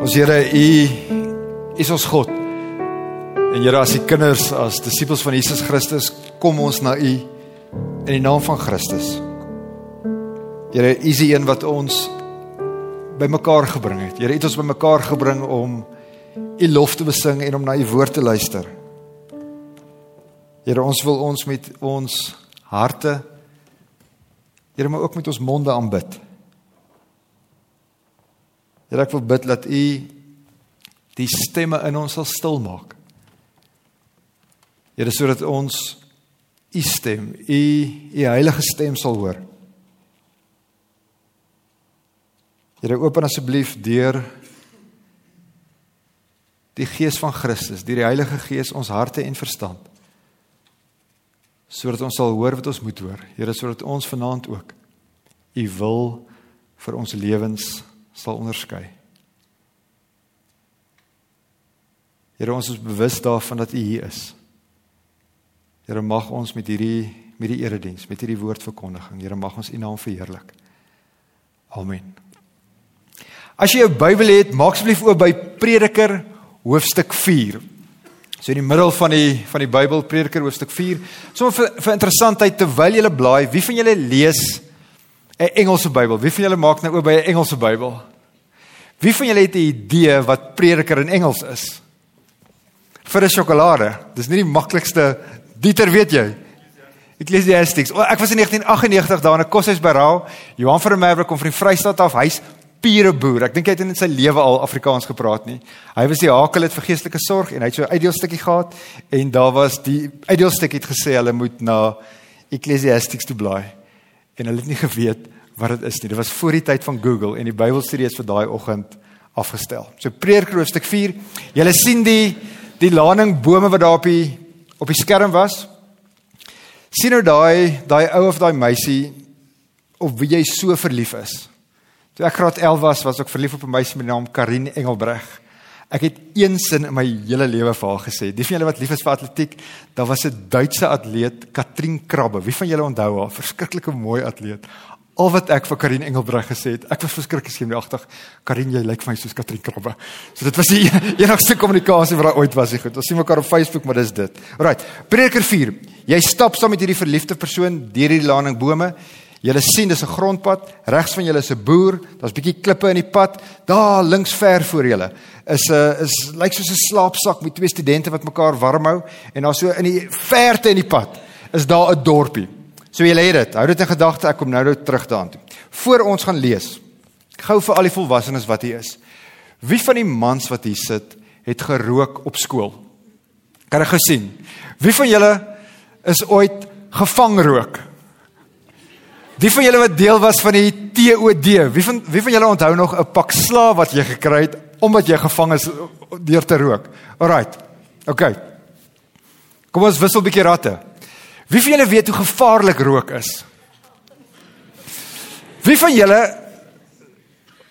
Ons Here, U is ons God. En Here, as die kinders, as disippels van Jesus Christus, kom ons na U in die naam van Christus. Here, U is die een wat ons bymekaar gebring het. Here, U het ons bymekaar gebring om U lof te besing en om na U woord te luister. Here, ons wil ons met ons harte Here, maar ook met ons monde aanbid. Here, ek wil bid dat U die stemme in ons sal stil maak. Here, sodat ons U stem, U U heilige stem sal hoor. Here, open asseblief deur die Gees van Christus, deur die Heilige Gees ons harte en verstand sodat ons sal hoor wat ons moet hoor. Here, sodat ons vanaand ook u wil vir ons lewens sal onderskei. Here, ons is bewus daarvan dat u hier is. Here, mag ons met hierdie met die erediens, met hierdie woordverkondiging, Here, mag ons u naam verheerlik. Amen. As jy jou Bybel het, maak asseblief oop by Prediker hoofstuk 4. So in die middel van die van die Bybel Prediker hoofstuk 4. So vir vir interessantheid terwyl jy blaai, wie van julle lees 'n Engelse Bybel? Wie van julle maak nou oop by 'n Engelse Bybel? Wie van julle het 'n idee wat Prediker in Engels is? Vir 'n sjokolade. Dis nie die maklikste dieter weet jy. Ecclesiastes. Oh, ek was in 1998 daar in 'n koshuis by Raal. Johan van der Merwe kom van die Vrystaat af. Hy's pure boer. Ek dink hy het in sy lewe al Afrikaans gepraat nie. Hy was die hakel het vir geestelike sorg en hy het so 'n uitdeelstukkie gehad en daar was die uitdeelstukkie het gesê hulle moet na Ecclesiastes toe blaai. En hulle het nie geweet wat dit is nie. Dit was voor die tyd van Google en die Bybelstudie is vir daai oggend afgestel. So Prediker hoofstuk 4. Julle sien die die laning bome wat daar op die op die skerm was. Sien nou daai daai ou of daai meisie of wie jy so verlief is. Toe ek graad 11 was, was ek verlief op 'n meisie met die naam Karin Engelbreg. Ek het een sin in my hele lewe vir haar gesê. Die van julle wat lief is vir atletiek, daar was 'n Duitse atleet, Katrin Krabbe. Wie van julle onthou haar? Verskriklike mooi atleet. Al wat ek vir Karin Engelbreg gesê het, ek was verskriklik skeemagtig. Karin, jy lyk vir my soos Katrin Krabbe. So dit was die enigste kommunikasie wat daar ooit was. Goed, ons sien mekaar op Facebook, maar dis dit. Alrite. Prediker 4. Jy stap saam met hierdie verliefde persoon deur hierdie laning bome. Julle sien dis 'n grondpad, regs van julle is 'n boer, daar's bietjie klippe in die pad. Daar links ver voor julle is 'n is lyk soos 'n slaapsak met twee studente wat mekaar warm hou en daar so in die verte in die pad is daar 'n dorpie. So julle het dit. Hou dit in gedagte, ek kom nou nou terug daartoe. Voor ons gaan lees. Gou vir al die volwassenes wat hier is. Wie van die mans wat hier sit, het gerook op skool? Kan ek gesien? Wie van julle is ooit gevang rook? Wie van julle wat deel was van die TOD? Wie van wie van julle onthou nog 'n pak slaap wat jy gekry het omdat jy gevang is deur te rook? Alraight. OK. Kom ons wissel 'n bietjie ratte. Wie van julle weet hoe gevaarlik rook is? Wie van julle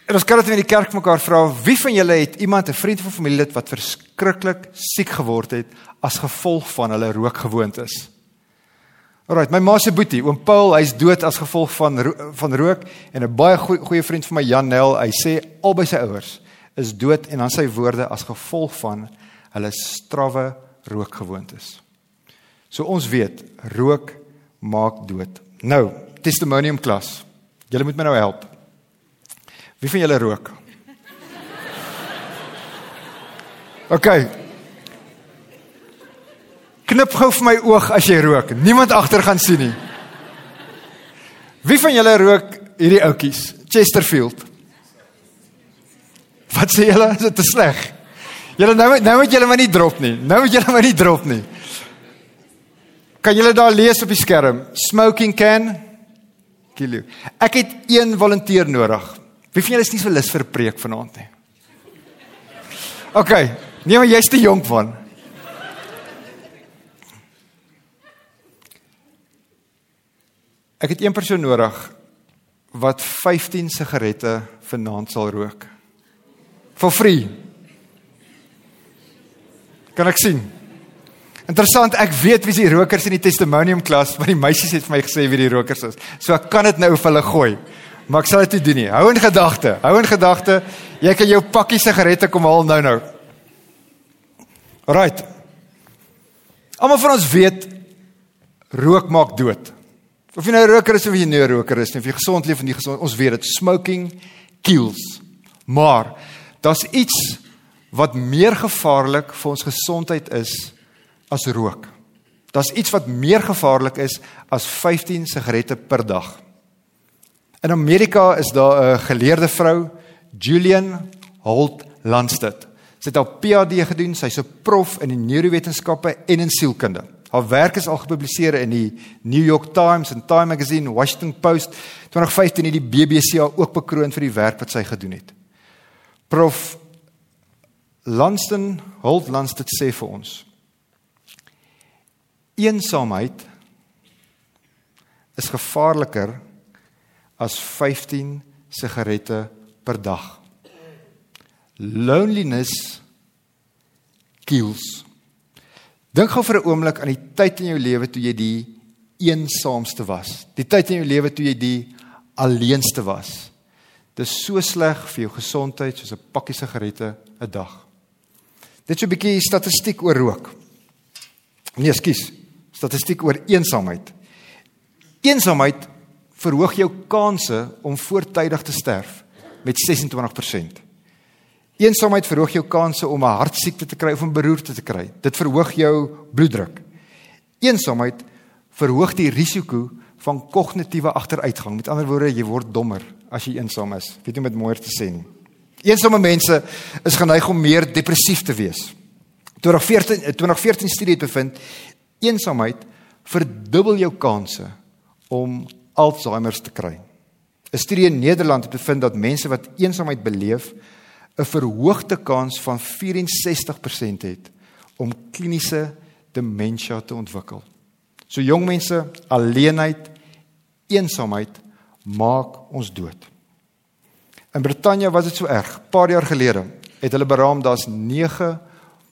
En ons kan dit in die kerk mekaar vra, wie van julle het iemand, 'n vriend of familielid wat verskriklik siek geword het as gevolg van hulle rookgewoontes? Alrite, my ma se boetie, oom Paul, hy's dood as gevolg van van rook en 'n baie goeie goeie vriend van my Jan Nel, hy sê albei sy ouers is dood en dan sy woorde as gevolg van hulle strawwe rookgewoontes. So ons weet, rook maak dood. Nou, testimonium klas. Julle moet my nou help. Wie van julle rook? OK, Knip gou vir my oog as jy rook. Niemand agter gaan sien nie. Wie van julle rook hierdie ouetjies? Chesterfield. Wat sê julle? Is dit te sleg? Julle nou nou moet julle maar nie drop nie. Nou moet julle maar nie drop nie. Kan julle daar lees op die skerm? Smoking can kill you. Ek het een volunteer nodig. Wie van julle is nie so lus vir preek vanaand nie? OK. Nee, maar jy's te jonk van. Ek het een persoon nodig wat 15 sigarette vanaand sal rook. For free. Kan ek sien? Interessant, ek weet wie die rokers in die testimonium klas, want die meisies het vir my gesê wie die rokers is. So ek kan dit nou vir hulle gooi. Maar ek sal dit nie doen nie. Hou in gedagte. Hou in gedagte. Jy kan jou pakkie sigarette kom haal nou nou. Right. Almal van ons weet rook maak dood. Of jy nou 'n roker is of jy nie 'n roker is nie, of jy gesond leef of nie gesond, ons weet dit smoking kills. Maar daar's iets wat meer gevaarlik vir ons gesondheid is as rook. Daar's iets wat meer gevaarlik is as 15 sigarette per dag. In Amerika is daar 'n geleerde vrou, Julian Holt Landstedt. Sy het haar PhD gedoen, sy's 'n prof in die neurowetenskappe en in sielkunde. Haar werk is al gepubliseer in die New York Times en Time Magazine, Washington Post. 2015 het die BBC haar ook bekroon vir die werk wat sy gedoen het. Prof Lanston Holt Landstedt sê vir ons: Eensaamheid is gevaarliker as 15 sigarette per dag. Loneliness kills. Dink gou vir 'n oomblik aan die tyd in jou lewe toe jy die eensaamste was. Die tyd in jou lewe toe jy die alleenste was. Dit is so sleg vir jou gesondheid soos 'n pakkie sigarette 'n dag. Dit is 'n bietjie statistiek oor rook. Nee, skus. Statistiek oor eensaamheid. Eensaamheid verhoog jou kanse om voortydig te sterf met 26%. Eensaamheid verhoog jou kanse om 'n hartsiekte te kry of 'n beroerte te kry. Dit verhoog jou bloeddruk. Eensaamheid verhoog die risiko van kognitiewe agteruitgang. Met ander woorde, jy word dommer as jy eensaam is. Weet jy met mooier te sê nie. Eensame mense is geneig om meer depressief te wees. 2014 2014 studie het bevind eensaamheid verdubbel jou kanse om Alzheimer te kry. 'n Studie in Nederland het bevind dat mense wat eensaamheid beleef 'n verhoogde kans van 64% het om kliniese demensie te ontwikkel. So jong mense, alleenheid, eensaamheid maak ons dood. In Brittanje was dit so erg. Paar jaar gelede het hulle beraam daar's 9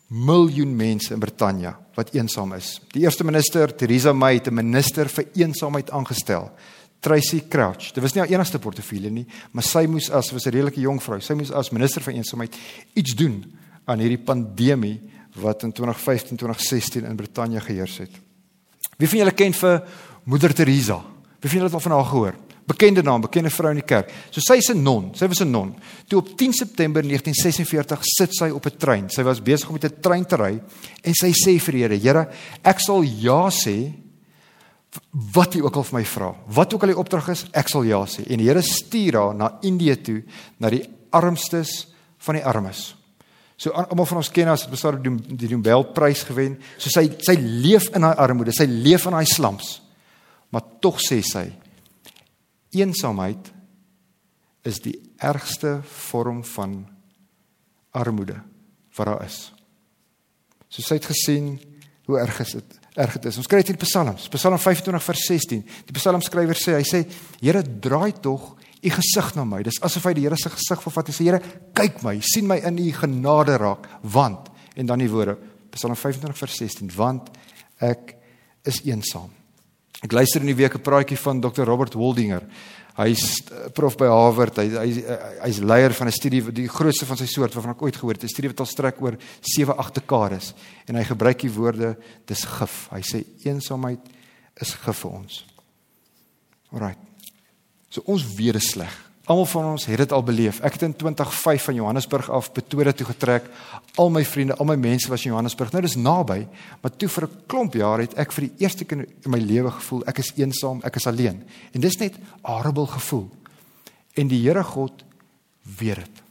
miljoen mense in Brittanje wat eensaam is. Die eerste minister, Theresa May, het 'n minister vir eensaamheid aangestel. Tracy Crouch. Dit was nie haar enigste portefeulje nie, maar sy moes as was 'n redelike jong vrou, sy moes as minister vir eensaamheid iets doen aan hierdie pandemie wat in 2015-2016 in Brittanje geheers het. Wie van julle ken vir Moeder Teresa? Wie van julle het al van haar gehoor? Bekende naam, bekende vrou in die kerk. So sy is 'n non, sy was 'n non. Toe op 10 September 1946 sit sy op 'n trein. Sy was besig om met 'n trein te ry en sy sê vir die Here: "Here, ek sal ja sê wat jy ook al vir my vra. Wat ook al die opdrag is, ek sal ja sê." En die Here stuur haar na Indië toe, na die armstes van die armes. So almal van ons ken haar, sy het die die Nobelprys gewen. So sy sy leef in haar armoede, sy leef in haar slums. Maar tog sê sy eensaamheid is die ergste vorm van armoede wat daar is. So sy het gesien hoe erg is dit? Erg dit is. Ons kry dit in Psalms, Psalm 25 vers 16. Die psalmskrywer sê, hy sê, Here, draai tog u gesig na my. Dis asof hy die Here se gesig vervat en sê, Here, kyk my, sien my in u genade raak, want en dan die woorde, Psalm 25 vers 16, want ek is eensaam. Ek luister in die week 'n praatjie van Dr. Robert Waldinger. Hy's eh, prof by Harvard. Hy hy hy's leier van 'n studie die grootste van sy soort waarvan ek ooit gehoor het. 'n Studie wat al strek oor 7-8 dekades en hy gebruik die woorde dis gif. Hy sê eensaamheid is gif vir ons. Alraai. So ons weet dit sleg. Almal van ons het dit al beleef. Ek het in 2005 van Johannesburg af Pretoria toe getrek. Al my vriende, al my mense was in Johannesburg. Nou dis naby, maar toe vir 'n klomp jaar het ek vir die eerste keer in my lewe gevoel ek is eensaam, ek is alleen. En dis net 'n horrible gevoel. En die Here God weet dit.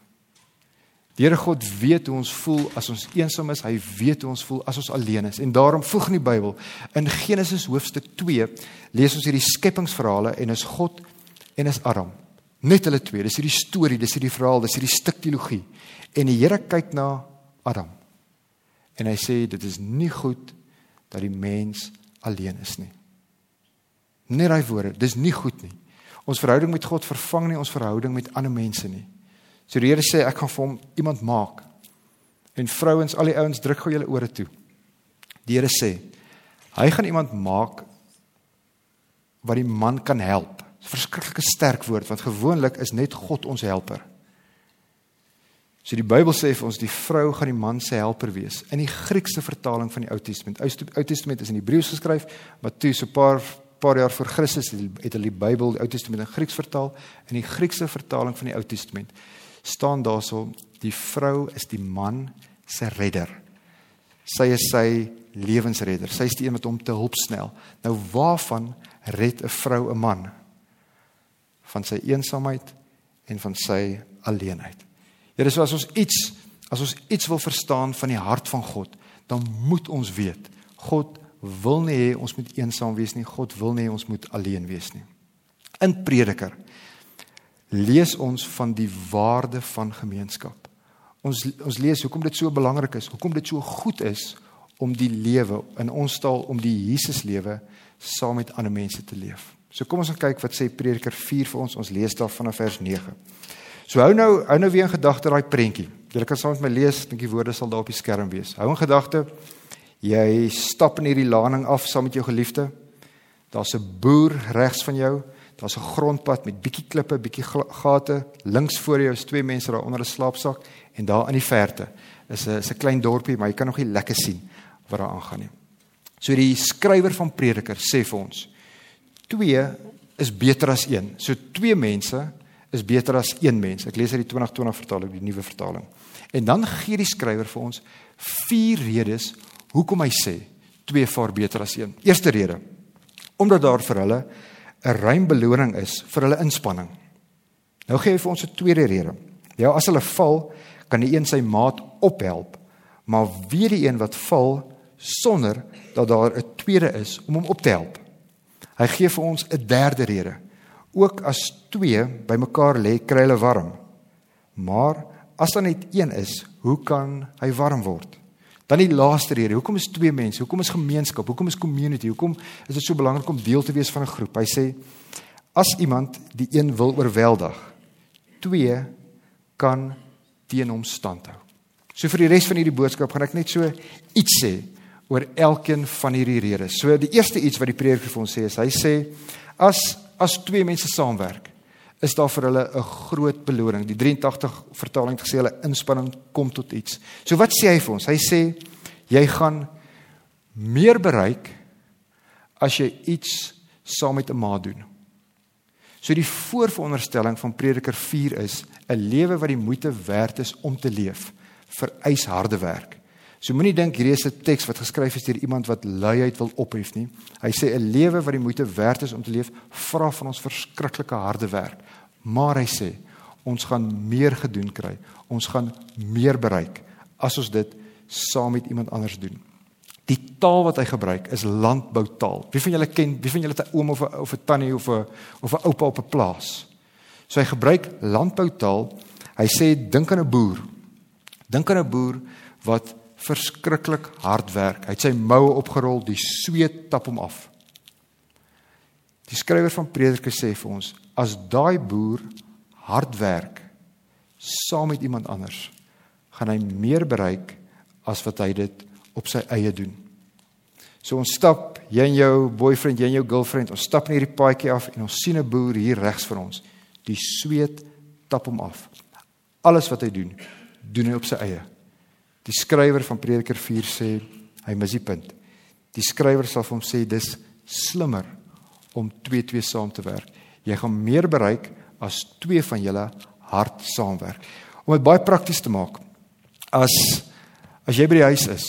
Die Here God weet hoe ons voel as ons eensaam is. Hy weet hoe ons voel as ons alleen is. En daarom voeg in die Bybel in Genesis hoofstuk 2 lees ons hierdie skepingsverhale en is God en is Adam. Net hulle twee. Dis hierdie storie, dis hierdie verhaal, dis hierdie stuk teologie. En die Here kyk na Adam. En hy sê dit is nie goed dat die mens alleen is nie. Net daai woorde, dis nie goed nie. Ons verhouding met God vervang nie ons verhouding met ander mense nie. So die Here sê ek gaan vir hom iemand maak. En vrouens, al die ouens druk gou julle ore toe. Die Here sê hy gaan iemand maak wat die man kan help. 'n verskriklike sterk woord want gewoonlik is net God ons helper. So die Bybel sê vir ons die vrou gaan die man se helper wees. In die Griekse vertaling van die Ou Testament. Ou Testament is in Hebreëus geskryf, maar toe so 'n paar paar jaar voor Christus het hulle die Bybel, die Ou Testament in Grieks vertaal. In die Griekse vertaling van die Ou Testament staan daarso die vrou is die man se redder. Sy is sy lewensredder. Sy is die een wat hom te hulp snel. Nou waarvan red 'n vrou 'n man? Van sy eensaamheid en van sy alleenheid. Here, so as ons iets as ons iets wil verstaan van die hart van God, dan moet ons weet God wil nie hê ons moet eensaam wees nie. God wil nie hê ons moet alleen wees nie. In Prediker lees ons van die waarde van gemeenskap. Ons ons lees hoekom dit so belangrik is, hoekom dit so goed is om die lewe in ons taal om die Jesus lewe saam met ander mense te leef. So kom ons kyk wat sê Prediker 4 vir ons. Ons lees daar vanaf vers 9. So hou nou hou nou weer in gedagte daai prentjie. Jy kan saam met my lees, dink die woorde sal daar op die skerm wees. Hou in gedagte jy stap in hierdie laning af saam met jou geliefde. Daar's 'n boer regs van jou. Daar's 'n grondpad met bietjie klippe, bietjie gate. Links voor jou is twee mense daar onder 'n slaapsak en daar in die verte is 'n 'n klein dorpie, maar jy kan nog nie lekker sien wat daar aangaan nie. So die skrywer van Prediker sê vir ons: twee is beter as een. So twee mense is beter as een mens. Ek lees uit die 2020 vertaling, die nuwe vertaling. En dan gee die skrywer vir ons vier redes hoekom hy sê twee vaar beter as een. Eerste rede: omdat daar vir hulle 'n ruim beloning is vir hulle inspanning. Nou gee hy vir ons 'n tweede rede. Ja, as hulle val, kan die een sy maat ophelp maar weer die een wat val sonder dat daar 'n tweede is om hom op te help. Hy gee vir ons 'n derde rede. Ook as twee bymekaar lê, kry hulle warm. Maar as daar net een is, hoe kan hy warm word? Dan die laaste rede. Hoekom is twee mense? Hoekom is gemeenskap? Hoekom is community? Hoekom is dit so belangrik om deel te wees van 'n groep? Hy sê as iemand die een wil oorweldig, twee kan teen hom standhou. So vir die res van hierdie boodskap gaan ek net so iets sê oor elkeen van hierdie redes. So die eerste iets wat die prediker vir ons sê is hy sê as as twee mense saamwerk is daar vir hulle 'n groot beloning. Die 83 vertaling het gesê hulle inspanning kom tot iets. So wat sê hy vir ons? Hy sê jy gaan meer bereik as jy iets saam met 'n ma doen. So die voorveronderstelling van Prediker 4 is 'n lewe wat die moeite werd is om te leef vereis harde werk. So moenie dink hierdie is 'n teks wat geskryf is deur iemand wat luiheid wil ophef nie. Hy sê 'n lewe wat die moeite werd is om te leef, vra van ons verskriklike harde werk. Maar hy sê ons gaan meer gedoen kry. Ons gaan meer bereik as ons dit saam met iemand anders doen. Die taal wat hy gebruik is landboutaal. Wie van julle ken, wie van julle het 'n oom of 'n of 'n tannie of 'n of 'n oupa op 'n plaas? So hy gebruik landboutaal. Hy sê dink aan 'n boer Dink aan 'n boer wat verskriklik hard werk. Hy het sy moue opgerol, die sweet tap hom af. Die skrywer van Prediker sê vir ons, as daai boer hard werk saam met iemand anders, gaan hy meer bereik as wat hy dit op sy eie doen. So ons stap, jy en jou boyfriend, jy en jou girlfriend, ons stap in hierdie paadjie af en ons sien 'n boer hier regs van ons. Die sweet tap hom af. Alles wat hy doen, doen hy op sy eie. Die skrywer van Prediker 4 sê hy mis die punt. Die skrywer sal vir hom sê dis slimmer om twee twee saam te werk. Jy gaan meer bereik as twee van julle hard saamwerk. Om dit baie prakties te maak. As as jy by die huis is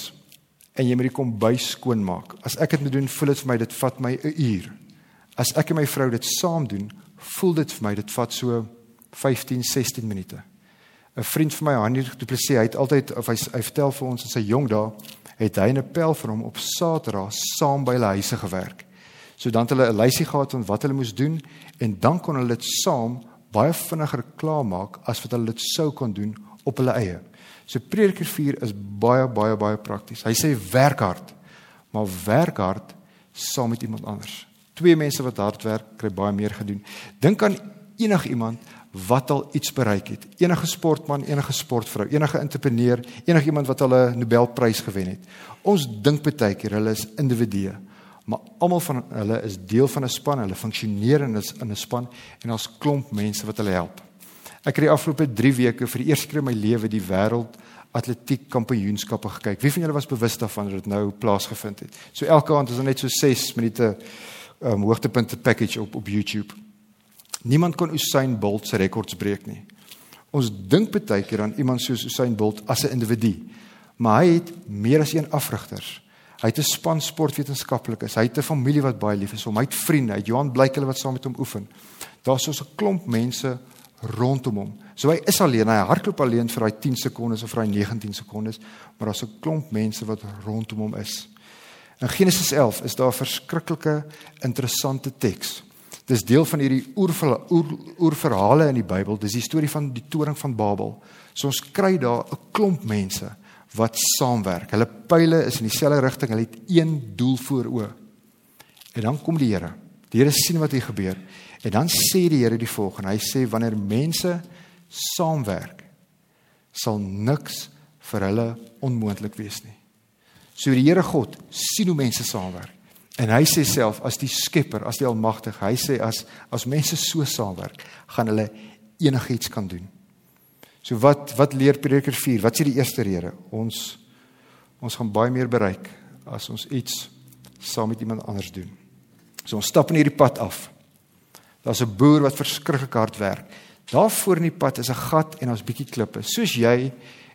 en jy moet die kombuis skoon maak. As ek dit moet doen, voel dit vir my dit vat my 'n uur. As ek en my vrou dit saam doen, voel dit vir my dit vat so 15, 16 minute. 'n vriend van my Hannie Du Plessis, hy het altyd of hy, hy vertel vir ons in sy jong dae het hy 'n pel vir hom op Saterdag saam by hulle huise gewerk. So dan het hulle 'n lysie gehad van wat hulle moes doen en dan kon hulle dit saam baie vinniger klaarmaak as wat hulle dit sou kon doen op hulle eie. So Prediker 4 is baie baie baie prakties. Hy sê werk hard, maar werk hard saam met iemand anders. Twee mense wat hard werk, kry baie meer gedoen. Dink aan enigiemand wat al iets bereik het. Enige sportman, enige sportvrou, enige entrepreneur, enige iemand wat al 'n Nobelprys gewen het. Ons dink baie keer hulle is individue. maar almal van hulle is deel van 'n span, hulle funksioneer in 'n 'n span en daar's klomp mense wat hulle help. Ek het die afgelope 3 weke vir die eerste keer in my lewe die wêreld atletiek kampioenskappe gekyk. Wie van julle was bewus daarvan dat dit nou plaasgevind het? So elke aand is daar net so 6 minute um, hoogtepunte package op op YouTube. Niemand kon Usain Bolt se rekords breek nie. Ons dink baie keer aan iemand soos Usain Bolt as 'n individu, maar hy het meer as een afrigters. Hy het 'n span sportwetenskaplikes, hy het 'n familie wat baie lief is vir hom, hy het vriende, hy het Johan Blyk hulle wat saam met hom oefen. Daar's so 'n klomp mense rondom hom. So hy is alleen, hy hardloop alleen vir daai 10 sekondes of vir daai 19 sekondes, maar daar's 'n klomp mense wat rondom hom is. In Genesis 11 is daar 'n verskriklike interessante teks. Dis deel van hierdie oerverhale oer, in die Bybel. Dis die storie van die toring van Babel. So ons kry daar 'n klomp mense wat saamwerk. Hulle pile is in dieselfde rigting. Hulle het een doel voor oë. En dan kom die Here. Die Here sien wat hier gebeur. En dan sê die Here die volgende. Hy sê wanneer mense saamwerk, sal niks vir hulle onmoontlik wees nie. So die Here God sien hoe mense saamwerk. En hy sê self as die Skepper, as die Almagtige, hy sê as as mense so saamwerk, gaan hulle enigiets kan doen. So wat wat leer Prediker 4? Wat is die eerste rede? Ons ons gaan baie meer bereik as ons iets saam met iemand anders doen. So ons stap in hierdie pad af. Daar's 'n boer wat verskriklik hard werk. Daar voor in die pad is 'n gat en daar's bietjie klippe. Soos jy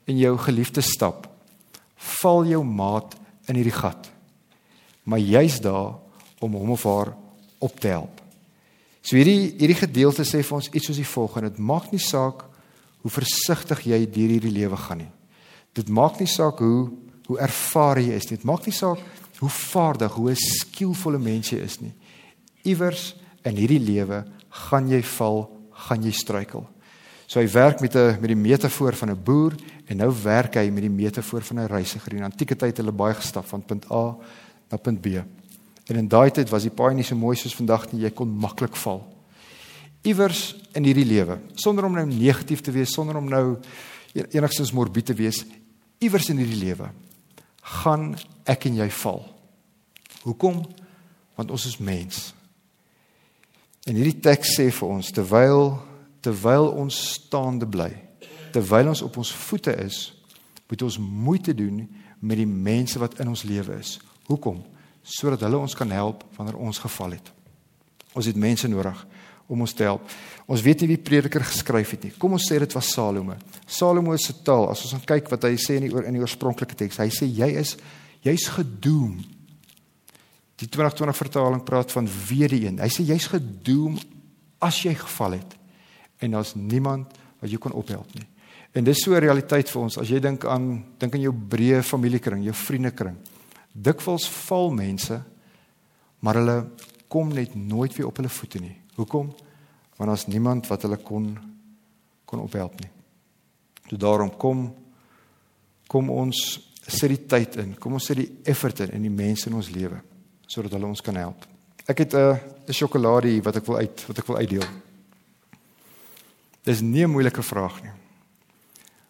en jou geliefde stap, val jou maat in hierdie gat. Maar jy's daar om hom of haar op te help. So hierdie hierdie gedeelte sê vir ons iets soos die volgende: Dit maak nie saak hoe versigtig jy deur hierdie lewe gaan nie. Dit maak nie saak hoe hoe ervare jy is nie. Dit maak nie saak hoe vaardig, hoe skillvolle mens jy is nie. Iewers in hierdie lewe gaan jy val, gaan jy struikel. So hy werk met 'n met die metafoor van 'n boer en nou werk hy met die metafoor van 'n reisiger. In antieke tyd het hulle baie gestap van punt A na punt B. En in daai tyd was die paai nie so mooi soos vandag nie. Jy kon maklik val. Iewers in hierdie lewe, sonder om nou negatief te wees, sonder om nou enigstens morbied te wees, iewers in hierdie lewe gaan ek en jy val. Hoekom? Want ons is mens. En hierdie teks sê vir ons terwyl terwyl ons staande bly, terwyl ons op ons voete is, moet ons moeite doen met die mense wat in ons lewe is. Hoekom? Sodat hulle ons kan help wanneer ons geval het. Ons het mense nodig om ons te help. Ons weet nie wie prediker geskryf het nie. Kom ons sê dit was Salomo. Salomo se taal, as ons kyk wat hy sê in die in die oorspronklike teks, hy sê jy is jy's gedoem. Die 2020 vertaling praat van weer die een. Hy sê jy's gedoem as jy geval het en daar's niemand wat jou kan ophelp nie. En dis so 'n realiteit vir ons as jy dink aan dink aan jou breë familiekring, jou vriendekring. Dikwels val mense maar hulle kom net nooit weer op hulle voete nie. Hoekom? Want daar's niemand wat hulle kon kon ophelp nie. So daarom kom kom ons sit die tyd in. Kom ons sit die effort in in die mense in ons lewe sodat hulle ons kan help. Ek het 'n 'n sjokolade wat ek wil uit wat ek wil uitdeel. Dis nie 'n moeilike vraag nie.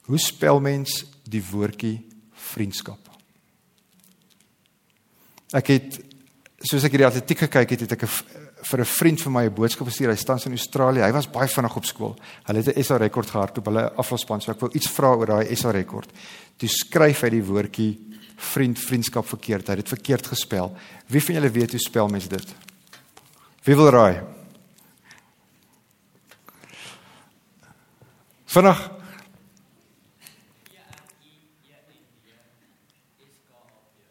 Hoe spel mens die woordjie vriendskap? Ek het soos ek hierdie atletiek gekyk het, het ek 'n vir 'n vriend van my 'n boodskap gestuur. Hy staan in Australië. Hy was baie vinnig op skool. Hulle het 'n SA rekord gehard op hulle afvalspan. So ek wil iets vra oor daai SA rekord. Toe skryf hy die woordjie vriend vriendskap verkeerd. Hy het dit verkeerd gespel. Wie van julle weet hoe spel mense dit? Wie wil raai? Vinnig.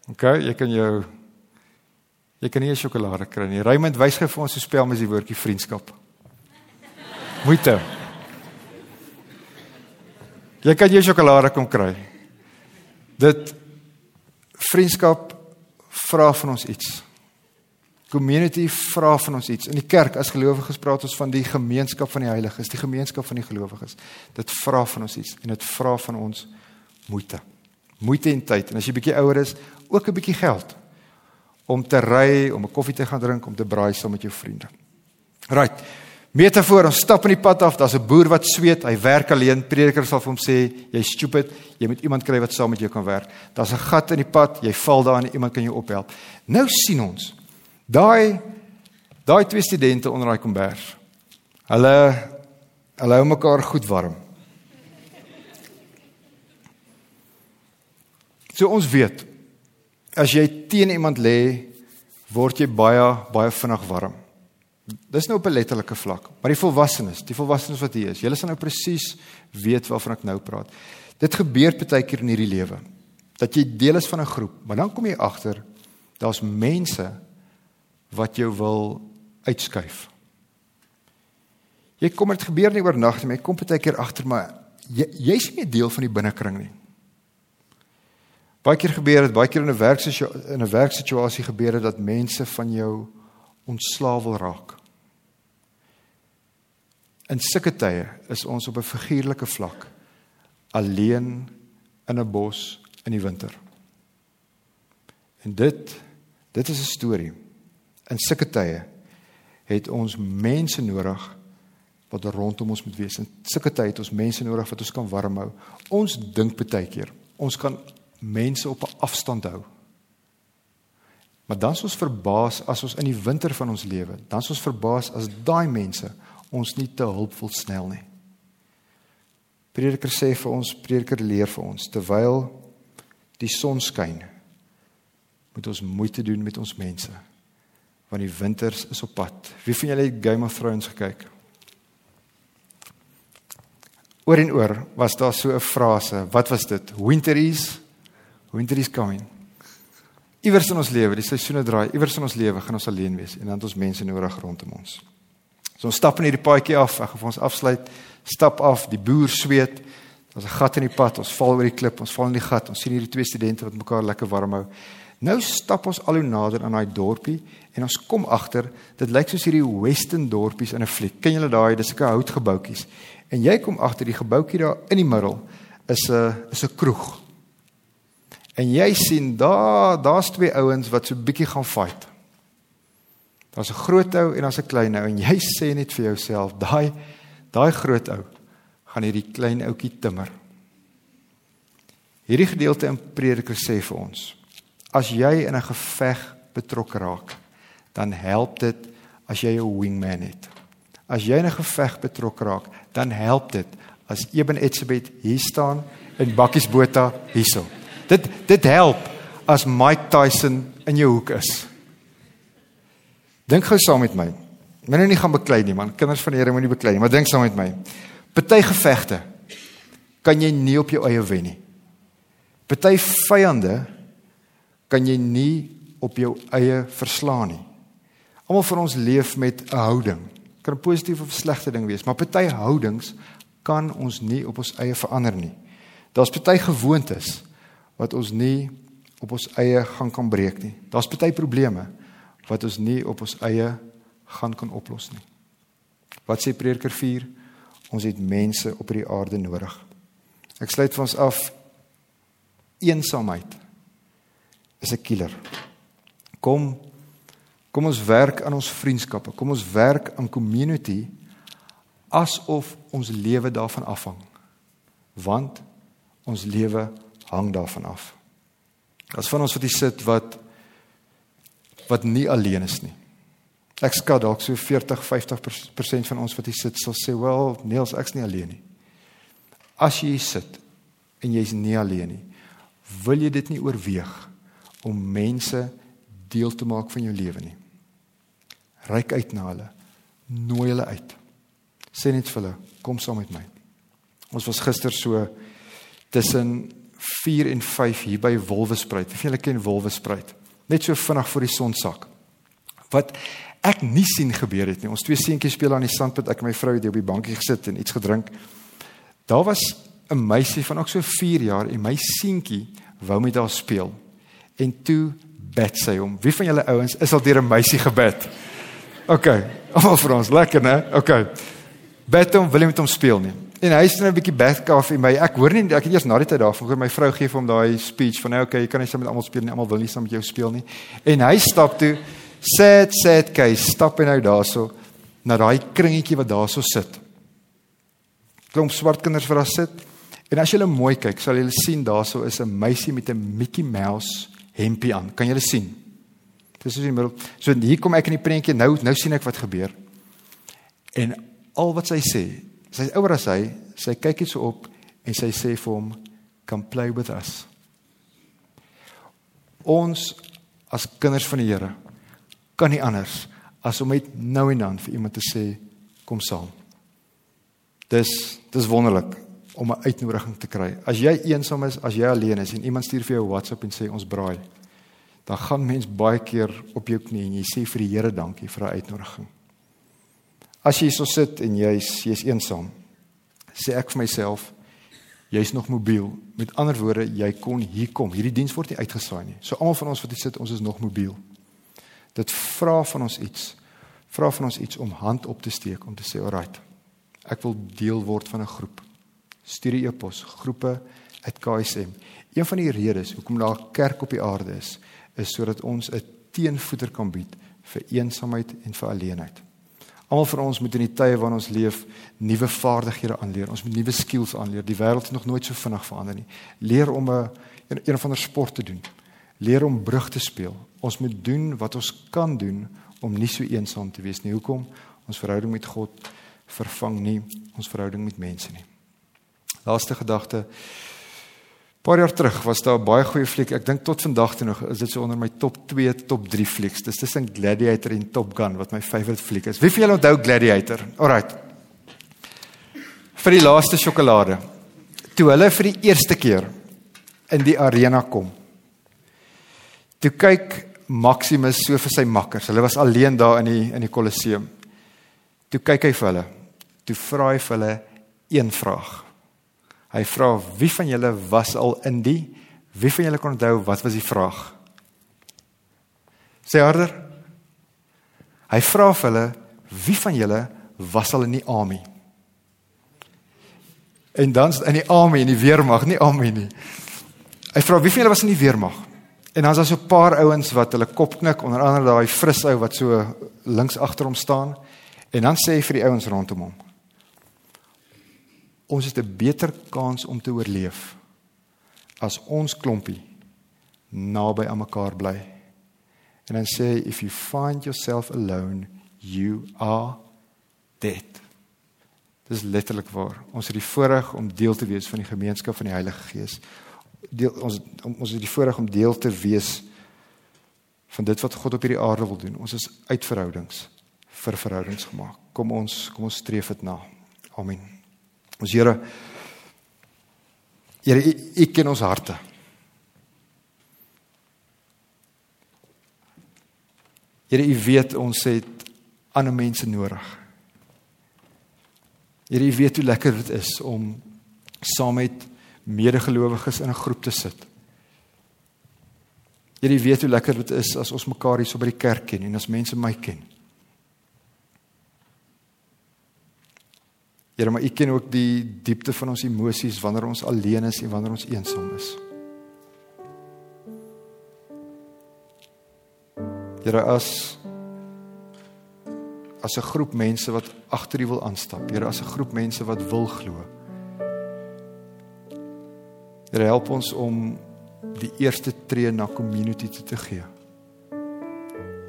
OK, jy kan jou jy kan nie 'n sjokolade kry nie. Raymond wys gou vir ons hoe spel mens die woordjie vriendskap. Moeite. Jy kan jou sjokolade kom kry. Dit vriendskap vra van ons iets community vra van ons iets. In die kerk as gelowiges praat ons van die gemeenskap van die heiliges, die gemeenskap van die gelowiges. Dit vra van ons iets en dit vra van ons moeite. Moeite en tyd. En as jy bietjie ouer is, ook 'n bietjie geld om te ry, om 'n koffie te gaan drink, om te braai saam met jou vriende. Right. Metafoor, ons stap in die pad af, daar's 'n boer wat sweet, hy werk alleen. Prediker sal vir hom sê, jy's stupid, jy moet iemand kry wat saam met jou kan werk. Daar's 'n gat in die pad, jy val daarin, iemand kan jou ophelp. Nou sien ons Daai daai twee studente onder daai kombers. Hulle hulle hou mekaar goed warm. So ons weet as jy teen iemand lê, word jy baie baie vinnig warm. Dis nou op 'n letterlike vlak, maar die volwassenes, die volwassenes wat hier is, julle sal nou presies weet waarvan ek nou praat. Dit gebeur baie keer in hierdie lewe dat jy deel is van 'n groep, maar dan kom jy agter daar's mense wat jou wil uitskuif. Jy kom dit gebeur nie oornag nie, maar jy kom baie keer agter maar jy jy's nie deel van die binnekring nie. Baie keer gebeur dit, baie keer in 'n werksituasie in 'n werksituasie gebeur dit dat mense van jou ontslaaw wil raak. In sulke tye is ons op 'n figuurlike vlak alleen in 'n bos in die winter. En dit dit is 'n storie. In sulke tye het ons mense nodig wat rondom ons moet wees. In sulke tye het ons mense nodig wat ons kan warm hou. Ons dink baie keer ons kan mense op 'n afstand hou. Maar dan is ons verbaas as ons in die winter van ons lewe, dan is ons verbaas as daai mense ons nie te hulp wil snel nie. Prediker sê vir ons, prediker leer vir ons terwyl die son skyn, moet ons moeite doen met ons mense. Want die winters is op pad. Wie van julle het Game of Thrones gekyk? Oor en oor was daar so 'n frase, wat was dit? Winter is Winter is coming. Iewers in ons lewe, die seisoene draai, iewers in ons lewe gaan ons alleen wees en dan het ons mense nodig rondom ons. So ons stap in hierdie paadjie af, ek gaan vir ons afsluit. Stap af, die boer sweet. Daar's 'n gat in die pad. Ons val oor die klip, ons val in die gat. Ons sien hierdie twee studente wat mekaar lekker warm hou. Nou stap ons al hoe nader aan daai dorpie en ons kom agter, dit lyk soos hierdie western dorpies in 'n fliek. Ken julle daai, dis 'n houtgebouetjies. En jy kom agter die gebouetjie daar in die middel is 'n is 'n kroeg. En jy sien daar daar's twee ouens wat so bietjie gaan fight. Daar's 'n groot ou en daar's 'n klein ou en jy sê net vir jouself, daai daai groot ou gaan hierdie klein ouetjie timmer. Hierdie gedeelte in Prediker sê vir ons, as jy in 'n geveg betrokke raak, dan help dit as jy 'n wingman het. As jy in 'n geveg betrokke raak, dan help dit as Eben Etzebeth hier staan en Bakkies Botha hierso. Dit dit help as Mike Tyson in jou hoek is. Dink gou saam met my. Moenie nie gaan beklei nie man. Kinders van die Here moenie beklei nie, maar dink saam met my. Party gevegte kan jy nie op jou eie wen nie. Party vyande kan jy nie op jou eie verslaan nie. Almal van ons leef met 'n houding. Kan 'n positiewe of slegte ding wees, maar party houdings kan ons nie op ons eie verander nie. Daar's party gewoontes wat ons nie op ons eie gaan kan breek nie. Daar's baie probleme wat ons nie op ons eie gaan kan oplos nie. Wat sê Prediker 4? Ons het mense op hierdie aarde nodig. Ek sluit vir ons af. Eensaamheid is 'n killer. Kom kom ons werk aan ons vriendskappe. Kom ons werk aan community asof ons lewe daarvan afhang. Want ons lewe hang daarvan af. As van ons wat hier sit wat wat nie alleen is nie. Ek skat dalk so 40-50% van ons wat hier sit sal sê, "Wel, Niels, ek's nie alleen nie." As jy hier sit en jy's nie alleen nie, wil jy dit nie oorweeg om mense deel te maak van jou lewe nie. Ryk uit na hulle. Nooi hulle uit. Sê net vir hulle, "Kom saam met my." Ons was gister so tussen 4 en 5 hier by Wolwespruit. Wie van julle ken Wolwespruit? Net so vinnig voor die son sak. Wat ek nie sien gebeur het nie. Ons twee seentjies speel aan die sandpad. Ek en my vrou het op die bankie gesit en iets gedrink. Daar was 'n meisie van ook so 4 jaar en my seentjie wou met haar speel. En toe bid sy hom. Wie van julle ouens is al deur 'n meisie gebid? OK. Almal vir ons, lekker né? OK. Bid hom, wil jy met hom speel nie? En hy sê 'n bietjie back off in my. Ek hoor nie ek het eers na die tyd daarvan gehoor my vrou gee vir hom daai speech van nou okay, jy kan nie saam met almal speel nie. Almal wil nie saam met jou speel nie. En hy stap toe sad sad case stap en nou daarso na daai kringetjie wat daarso sit. Klomp swart kinders vir daar sit. En as jy hulle mooi kyk, sal jy sien daarso is 'n meisie met 'n Mickey Mouse hempie aan. Kan jy dit sien? Dis is in die middel. So hier kom ek in die prentjie. Nou nou sien ek wat gebeur. En al wat sy sê, sy's ouer as hy, sy kyk net so op en sy sê vir hom, "Come play with us." Ons as kinders van die Here kan nie anders as om net nou en dan vir iemand te sê, "Kom saam." Dis dis wonderlik om 'n uitnodiging te kry. As jy eensaam is, as jy alleen is en iemand stuur vir jou WhatsApp en sê ons braai, dan gaan mens baie keer op jou knie en jy sê vir die Here dankie vir 'n uitnodiging. As jy so sit en jy's jy's eensaam, sê ek vir myself, jy's nog mobiel. Met ander woorde, jy kon hier kom. Hierdie diens word nie uitgesaai nie. So almal van ons wat hier sit, ons is nog mobiel. Dit vra van ons iets. Vra van ons iets om hand op te steek om te sê, "Alright. Ek wil deel word van 'n groep." Stuur 'n e-pos, groepe @ksm. Een van die redes hoekom daar 'n kerk op die aarde is, is sodat ons 'n teenvoeter kan bied vir eensaamheid en vir alleenheid. Almal van ons moet in die tye waarin ons leef nuwe vaardighede aanleer. Ons moet nuwe skills aanleer. Die wêreld het nog nooit so vinnig verander nie. Leer om 'n een, een of ander sport te doen. Leer om brug te speel. Ons moet doen wat ons kan doen om nie so eensaam te wees nie. Hoekom? Ons verhouding met God vervang nie ons verhouding met mense nie. Laaste gedagte paar jaar terug was daar 'n baie goeie fliek. Ek dink tot vandag toe nog is dit so onder my top 2, top 3 flieks. Dis tussen Gladiator en Top Gun wat my favourite fliek is. Wie van julle onthou Gladiator? Alrite. Vir die laaste sjokolade. Toe hulle vir die eerste keer in die arena kom. Toe kyk Maximus so vir sy makkers. Hulle was alleen daar in die in die Kolosseum. Toe kyk hy vir hulle. Toe vra hy vir hulle een vraag. Hy vra wie van julle was al in die wie van julle kon onthou wat was die vraag? Sê harder. Hy vra vir hulle wie van julle was al in die army? En dan in die army en die weermag, nie army nie. Hy vra wie van julle was in die weermag? En dan is daar so 'n paar ouens wat hulle kop knik, onder andere daai fris ou wat so links agter hom staan. En dan sê hy vir die ouens rondom hom: ons het 'n beter kans om te oorleef as ons klompie naby aan mekaar bly. En dan sê if you find yourself alone, you are dead. Dis letterlik waar. Ons het die voorreg om deel te wees van die gemeenskap van die Heilige Gees. Deel ons ons het die voorreg om deel te wees van dit wat God op hierdie aarde wil doen. Ons is uit verhoudings vir verhoudings gemaak. Kom ons kom ons streef dit na. Amen. Ons Here Here, U ken ons harte. Here, U weet ons het ander mense nodig. Here, U weet hoe lekker dit is om saam met medegelowiges in 'n groep te sit. Here, U weet hoe lekker dit is as ons mekaar hier so by die kerk ken en as mense my ken. Here, maar U ken ook die diepte van ons emosies wanneer ons alleen is en wanneer ons eensaam is. Here, as as 'n groep mense wat agter U wil aanstap, Here, as 'n groep mense wat wil glo. Here, help ons om die eerste tree na community te, te gee.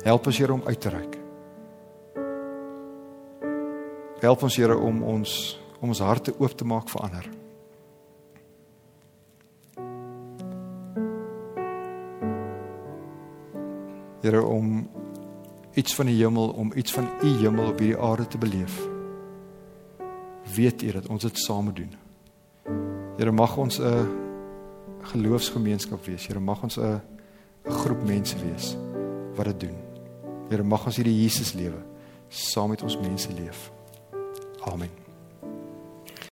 Help ons Here om uit te reik. Help ons Here om ons om ons harte oop te maak vir ander. Here om iets van die hemel om iets van u hemel op hierdie aarde te beleef. Weet u dat ons dit saam doen. Here mag ons 'n geloofsgemeenskap wees. Here mag ons 'n groep mense wees wat dit doen. Here mag ons hierdie Jesus lewe saam met ons mense leef. Amen.